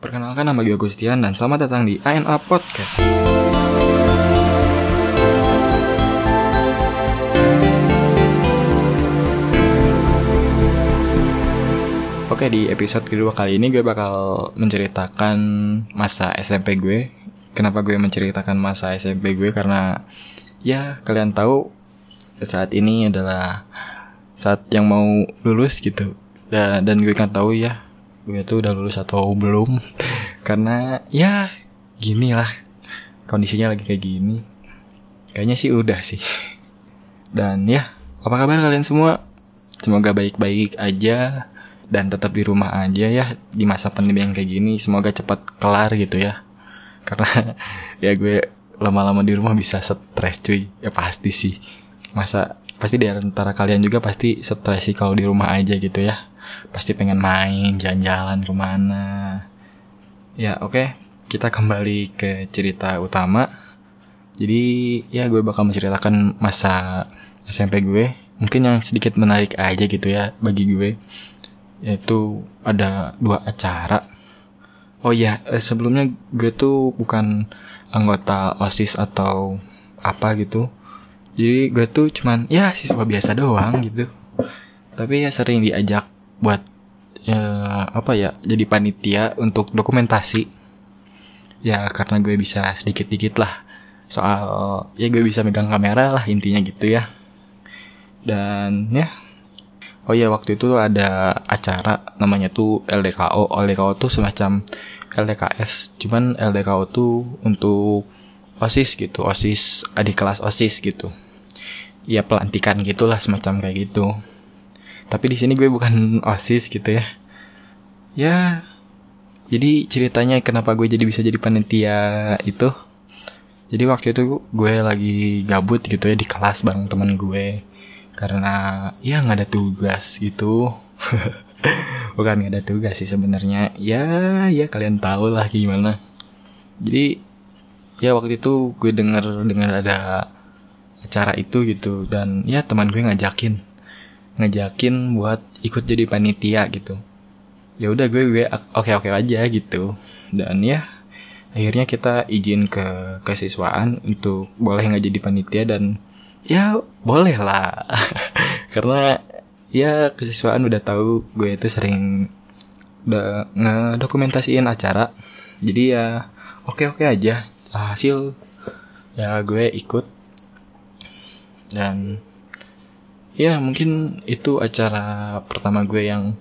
Perkenalkan nama gue Agustian dan selamat datang di ANA Podcast. Oke di episode kedua kali ini gue bakal menceritakan masa SMP gue. Kenapa gue menceritakan masa SMP gue karena ya kalian tahu saat ini adalah saat yang mau lulus gitu. Dan, dan gue kan tahu ya gue tuh udah lulus atau belum. Karena ya gini lah. Kondisinya lagi kayak gini. Kayaknya sih udah sih. Dan ya apa kabar kalian semua? Semoga baik-baik aja dan tetap di rumah aja ya di masa pandemi yang kayak gini. Semoga cepat kelar gitu ya. Karena ya gue lama-lama di rumah bisa stres cuy. Ya pasti sih. Masa pasti di antara kalian juga pasti stres sih kalau di rumah aja gitu ya pasti pengen main jalan-jalan ke mana. Ya oke. Okay, kita kembali ke cerita utama. Jadi ya gue bakal menceritakan masa SMP gue. Mungkin yang sedikit menarik aja gitu ya bagi gue. Yaitu ada dua acara. Oh ya sebelumnya gue tuh bukan anggota osis atau apa gitu. Jadi gue tuh cuman ya siswa biasa doang gitu. Tapi ya sering diajak buat ya apa ya jadi panitia untuk dokumentasi. Ya karena gue bisa sedikit-dikit lah soal ya gue bisa megang kamera lah intinya gitu ya. Dan ya oh ya waktu itu ada acara namanya tuh LDKO LDKO tuh semacam LDKS cuman LDKO tuh untuk osis gitu osis adik kelas osis gitu. Ya pelantikan gitulah semacam kayak gitu tapi di sini gue bukan osis gitu ya. Ya jadi ceritanya kenapa gue jadi bisa jadi panitia itu? Jadi waktu itu gue lagi gabut gitu ya di kelas bareng teman gue. Karena ya nggak ada tugas gitu. Bukan nggak ada tugas sih sebenarnya. Ya ya kalian tahu lah gimana. Jadi ya waktu itu gue denger dengar ada acara itu gitu. Dan ya teman gue ngajakin ngejakin buat ikut jadi panitia gitu. Ya udah gue gue oke oke aja gitu. Dan ya akhirnya kita izin ke kesiswaan untuk boleh nggak jadi panitia dan ya boleh lah. Karena ya kesiswaan udah tahu gue itu sering udah ngedokumentasiin acara. Jadi ya oke oke aja. Hasil ya gue ikut. Dan ya mungkin itu acara pertama gue yang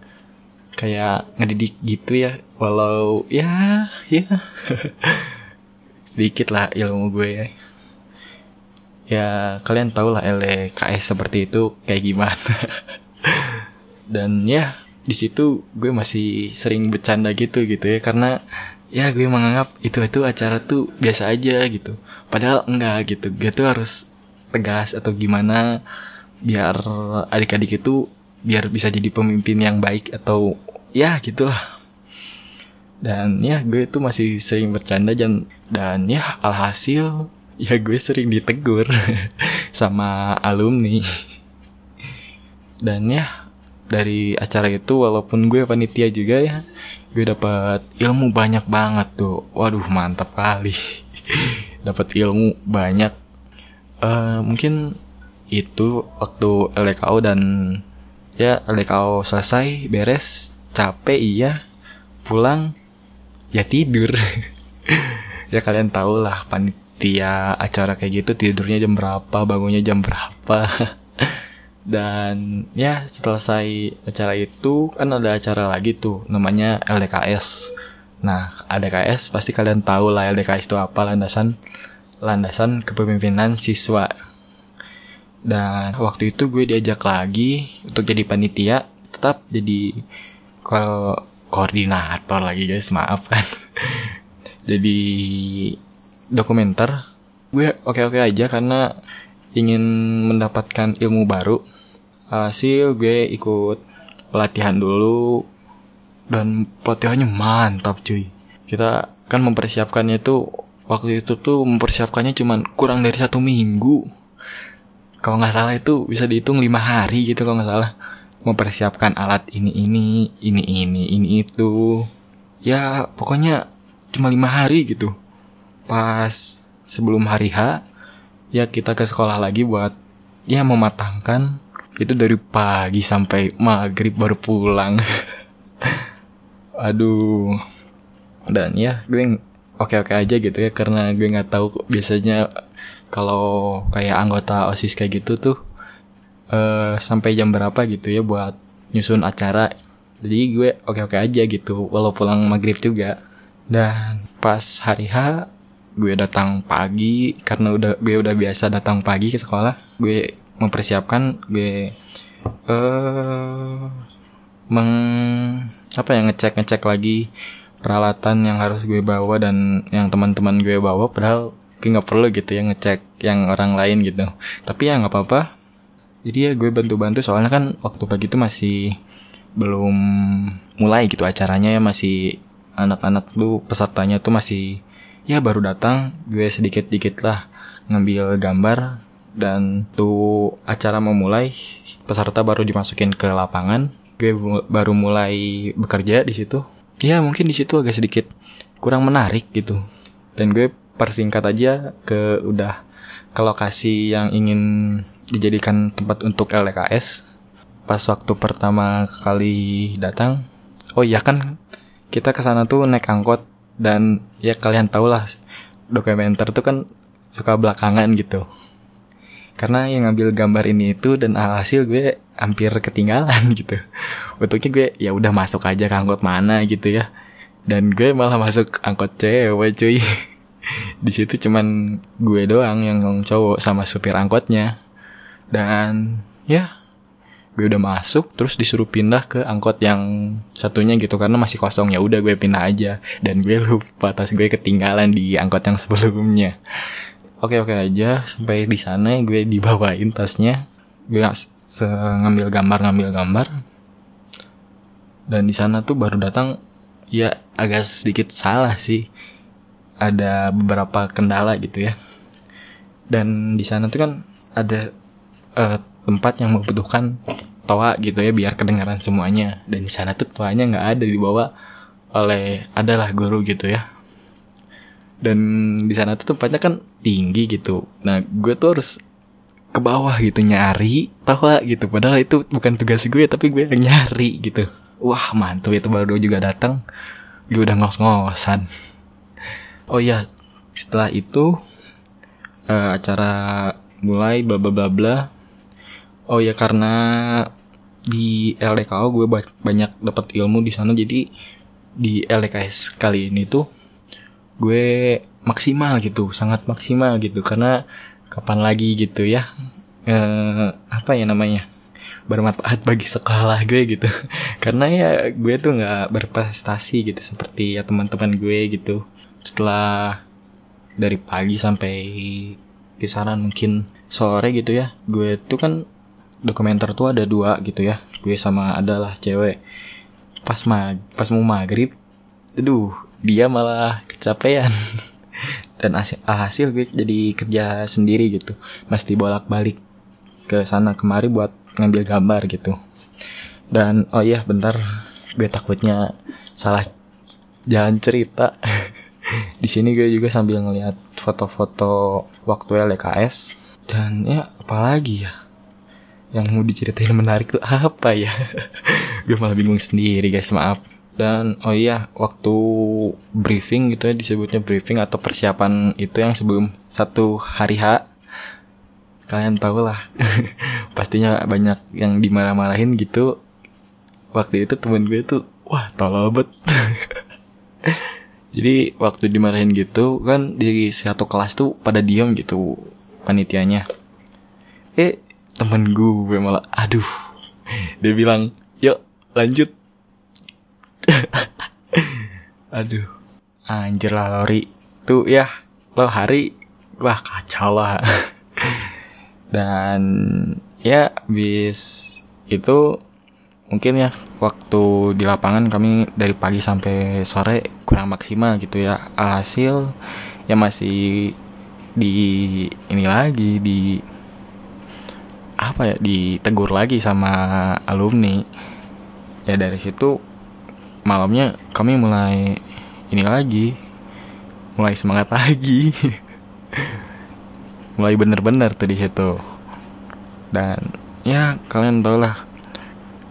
kayak ngedidik gitu ya. Walau ya ya. Sedikit lah ilmu gue ya. Ya kalian tau lah LKS seperti itu kayak gimana. Dan ya di situ gue masih sering bercanda gitu gitu ya. Karena ya gue menganggap itu itu acara tuh biasa aja gitu. Padahal enggak gitu. Gue tuh harus tegas atau gimana biar adik-adik itu biar bisa jadi pemimpin yang baik atau ya gitulah. Dan ya gue itu masih sering bercanda dan dan ya alhasil ya gue sering ditegur sama alumni. Dan ya dari acara itu walaupun gue panitia juga ya gue dapat ilmu banyak banget tuh. Waduh mantap kali. Dapat ilmu banyak. Uh, mungkin itu waktu LKO dan ya LKO selesai beres capek iya. Pulang ya tidur. Ya kalian tau lah panitia acara kayak gitu tidurnya jam berapa bangunnya jam berapa. Dan ya selesai acara itu kan ada acara lagi tuh namanya LDKS nah LDKS pasti kalian tahu lah LDKS itu apa landasan landasan kepemimpinan siswa dan waktu itu gue diajak lagi untuk jadi panitia tetap jadi ko koordinator lagi guys maaf kan. Jadi dokumenter. Gue oke oke aja karena ingin mendapatkan ilmu baru. Hasil gue ikut pelatihan dulu dan pelatihannya mantap cuy. Kita kan mempersiapkannya itu waktu itu tuh mempersiapkannya cuman kurang dari satu minggu kalau nggak salah itu bisa dihitung lima hari gitu kalau nggak salah. Mempersiapkan alat ini ini ini ini ini itu. Ya pokoknya cuma lima hari gitu. Pas sebelum hari H ya kita ke sekolah lagi buat ya mematangkan. Itu dari pagi sampai maghrib baru pulang. Aduh. Dan ya gue oke oke aja gitu ya karena gue nggak tahu biasanya kalau kayak anggota osis kayak gitu tuh uh, sampai jam berapa gitu ya buat nyusun acara. Jadi gue oke oke aja gitu walau pulang maghrib juga. Dan pas hari H gue datang pagi karena udah gue udah biasa datang pagi ke sekolah gue mempersiapkan gue eh uh, meng apa ya ngecek ngecek lagi peralatan yang harus gue bawa dan yang teman-teman gue bawa padahal gue nggak perlu gitu ya ngecek yang orang lain gitu. Tapi ya nggak apa-apa. Jadi ya gue bantu-bantu soalnya kan waktu pagi itu masih belum mulai gitu acaranya ya masih anak-anak tuh pesertanya tuh masih ya baru datang gue sedikit-dikit lah ngambil gambar dan tuh acara mau mulai peserta baru dimasukin ke lapangan gue baru mulai bekerja di situ. Ya mungkin di situ agak sedikit kurang menarik gitu. Dan gue persingkat aja ke udah ke lokasi yang ingin dijadikan tempat untuk LDKS pas waktu pertama kali datang oh iya kan kita ke sana tuh naik angkot dan ya kalian tau lah dokumenter tuh kan suka belakangan gitu. Karena yang ngambil gambar ini itu dan alhasil gue hampir ketinggalan gitu. Bentuknya gue ya udah masuk aja ke angkot mana gitu ya. Dan gue malah masuk angkot cewek cuy di situ cuman gue doang yang cowok sama supir angkotnya. Dan ya gue udah masuk terus disuruh pindah ke angkot yang satunya gitu karena masih kosong. Ya udah gue pindah aja. Dan gue lupa tas gue ketinggalan di angkot yang sebelumnya. Oke oke aja. Sampai di sana gue dibawain tasnya. Gue ngambil gambar ngambil gambar. Dan di sana tuh baru datang ya agak sedikit salah sih ada beberapa kendala gitu ya. Dan di sana tuh kan ada uh, tempat yang membutuhkan toa gitu ya biar kedengaran semuanya. Dan di sana tuh toanya nggak ada dibawa oleh adalah guru gitu ya. Dan di sana tuh tempatnya kan tinggi gitu. Nah gue tuh harus ke bawah gitu nyari tawa gitu. Padahal itu bukan tugas gue tapi gue nyari gitu. Wah mantul itu baru juga datang. Gue udah ngos-ngosan oh iya setelah itu uh, acara mulai bla bla bla bla. Oh ya karena di LDKO gue banyak dapat ilmu di sana jadi di LDKS kali ini tuh gue maksimal gitu sangat maksimal gitu. Karena kapan lagi gitu ya eh, apa ya namanya bermanfaat bagi sekolah gue gitu. Karena ya gue tuh nggak berprestasi gitu seperti ya teman-teman gue gitu setelah dari pagi sampai kisaran mungkin sore gitu ya gue tuh kan dokumenter tuh ada dua gitu ya gue sama adalah cewek. Pas mag pas mau maghrib aduh dia malah kecapean. Dan hasil, hasil gue jadi kerja sendiri gitu mesti bolak balik ke sana kemari buat ngambil gambar gitu. Dan oh iya bentar gue takutnya salah jalan cerita di sini gue juga sambil ngeliat foto-foto waktu LKS dan ya apalagi ya? Yang mau diceritain menarik tuh apa ya? Gue malah bingung sendiri guys maaf. Dan oh iya waktu briefing gitu ya disebutnya briefing atau persiapan itu yang sebelum satu hari H. Kalian tau lah. Pastinya banyak yang dimarah-marahin gitu. Waktu itu temen gue tuh wah tolobet jadi waktu dimarahin gitu kan di satu kelas tuh pada diem gitu panitianya. Eh temen gue malah aduh. Dia bilang yuk lanjut. Aduh. Anjir lah Lori. Tuh ya lo hari wah kacau lah. Dan ya bis itu mungkin ya waktu di lapangan kami dari pagi sampai sore kurang maksimal gitu ya. Alhasil ya masih di ini lagi di apa ya ditegur lagi sama alumni. Ya dari situ malamnya kami mulai ini lagi mulai semangat lagi. Mulai bener-bener tuh di situ. Dan ya kalian tau lah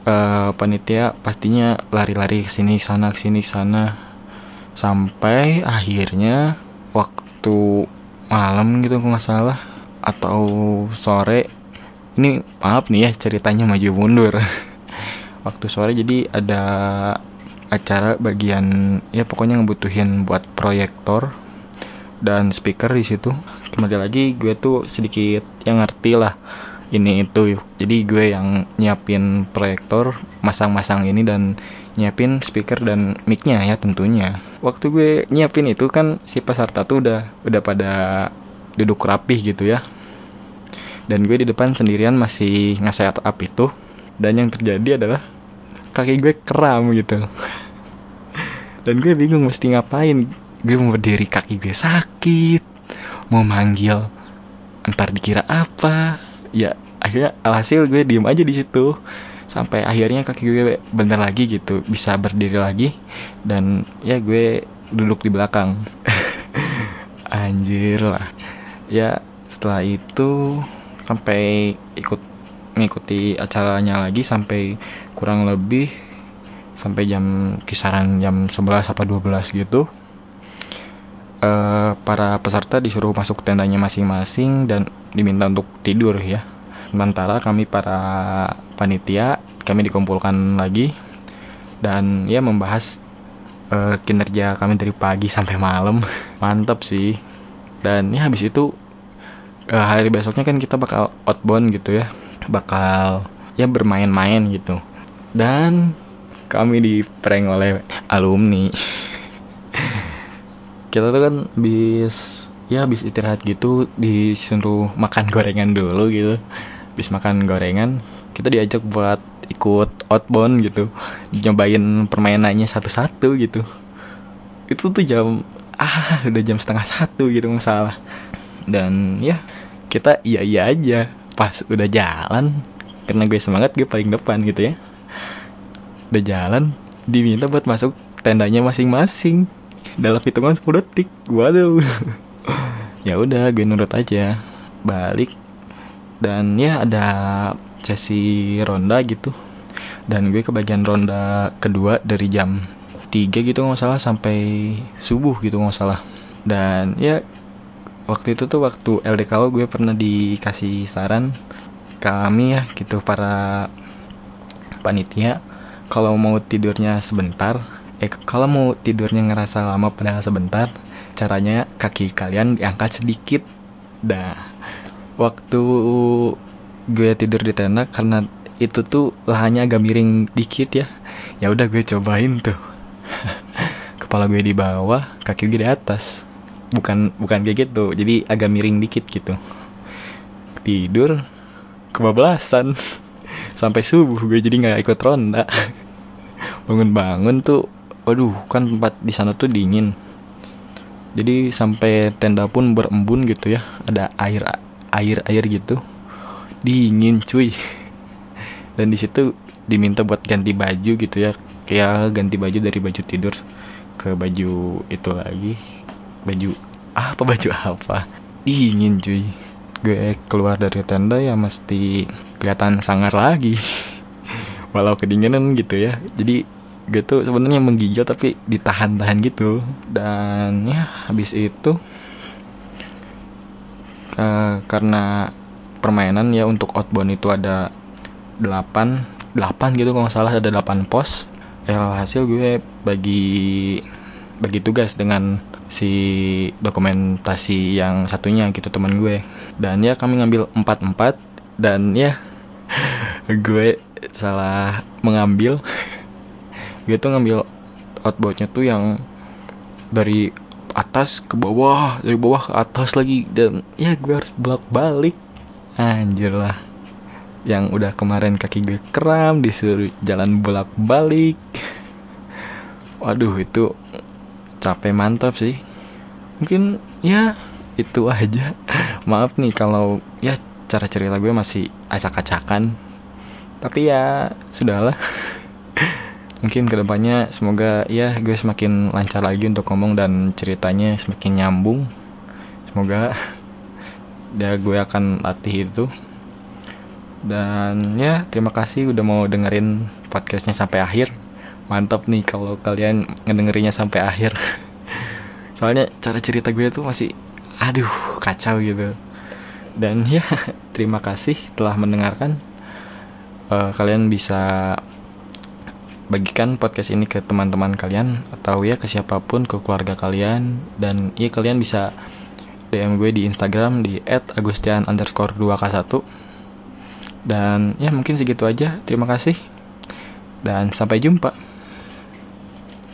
uh, panitia pastinya lari-lari ke sini sana ke sini sana. Sampai akhirnya waktu malam gitu nggak salah atau sore. Ini maaf nih ya ceritanya maju mundur. Waktu sore jadi ada acara bagian ya pokoknya ngebutuhin buat proyektor dan speaker di situ. Kembali lagi gue tuh sedikit yang ngerti lah ini itu. Jadi gue yang nyiapin proyektor masang-masang ini dan nyiapin speaker dan micnya ya tentunya. Waktu gue nyiapin itu kan si peserta tuh udah udah pada duduk rapih gitu ya. Dan gue di depan sendirian masih nge up itu dan yang terjadi adalah kaki gue kram gitu. Dan gue bingung mesti ngapain. Gue mau berdiri kaki gue sakit mau manggil entar dikira apa ya akhirnya alhasil gue diem aja di situ. Sampai akhirnya kaki gue bener lagi gitu bisa berdiri lagi. Dan ya gue duduk di belakang. Anjir lah. Ya setelah itu sampai ikut mengikuti acaranya lagi sampai kurang lebih sampai jam kisaran jam 11 apa 12 gitu uh, para peserta disuruh masuk tendanya masing-masing dan diminta untuk tidur ya. Sementara kami para panitia kami dikumpulkan lagi dan ya membahas uh, kinerja kami dari pagi sampai malam. Mantap sih. Dan ya habis itu uh, hari besoknya kan kita bakal outbound gitu ya. Bakal ya bermain-main gitu. Dan kami di prank oleh alumni kita tuh kan bis ya habis istirahat gitu disuruh makan gorengan dulu gitu. Habis makan gorengan kita diajak buat ikut outbound gitu. Nyobain permainannya satu-satu gitu. Itu tuh jam ah udah jam setengah satu gitu nggak salah. Dan ya kita iya iya aja pas udah jalan. Karena gue semangat gue paling depan gitu ya. Udah jalan diminta buat masuk tendanya masing-masing dalam hitungan 10 detik. Waduh. Ya udah gue nurut aja. Balik. Dan ya ada sesi ronda gitu. Dan gue ke bagian ronda kedua dari jam 3 gitu nggak salah sampai subuh gitu nggak salah. Dan ya waktu itu tuh waktu LDKO gue pernah dikasih saran kami ya gitu para panitia. Kalau mau tidurnya sebentar eh kalau mau tidurnya ngerasa lama padahal sebentar caranya kaki kalian diangkat sedikit. Dah waktu gue tidur di tenda karena itu tuh lahannya agak miring dikit ya ya udah gue cobain tuh. Kepala gue di bawah kaki gue di atas. Bukan bukan kayak gitu jadi agak miring dikit gitu. Tidur kebablasan. Sampai subuh gue jadi nggak ikut ronda. Bangun-bangun tuh waduh kan tempat di sana tuh dingin. Jadi sampai tenda pun berembun gitu ya. Ada air air air gitu. Dingin cuy. Dan di situ diminta buat ganti baju gitu ya. Kayak ganti baju dari baju tidur ke baju itu lagi. Baju apa baju apa? Dingin cuy. Gue keluar dari tenda ya mesti kelihatan sangar lagi. Walau kedinginan gitu ya. Jadi gue tuh sebenarnya menggigil tapi ditahan-tahan gitu. Dan ya habis itu uh, karena permainan ya untuk outbound itu ada 8 8 gitu kalau salah ada 8 pos. Ya hasil gue bagi bagi tugas dengan si dokumentasi yang satunya gitu teman gue. Dan ya kami ngambil empat empat dan ya gue salah mengambil gue tuh ngambil outboundnya tuh yang dari atas ke bawah dari bawah ke atas lagi dan ya gue harus bolak balik anjir lah. Yang udah kemarin kaki gue kram disuruh jalan bolak balik waduh itu capek mantap sih. Mungkin ya itu aja. Maaf nih kalau ya cara cerita gue masih acak-acakan. Tapi ya sudahlah mungkin ke depannya semoga ya gue semakin lancar lagi untuk ngomong dan ceritanya semakin nyambung. Semoga ya gue akan latih itu. Dan ya terima kasih udah mau dengerin podcastnya sampai akhir. Mantap nih kalau kalian ngedengerinnya sampai akhir. Soalnya cara cerita gue tuh masih aduh kacau gitu. Dan ya terima kasih telah mendengarkan. Uh, kalian bisa bagikan podcast ini ke teman-teman kalian atau ya ke siapa pun ke keluarga kalian. Dan ya kalian bisa DM gue di Instagram di @agustian underscore 2k1 dan ya mungkin segitu aja. Terima kasih. Dan sampai jumpa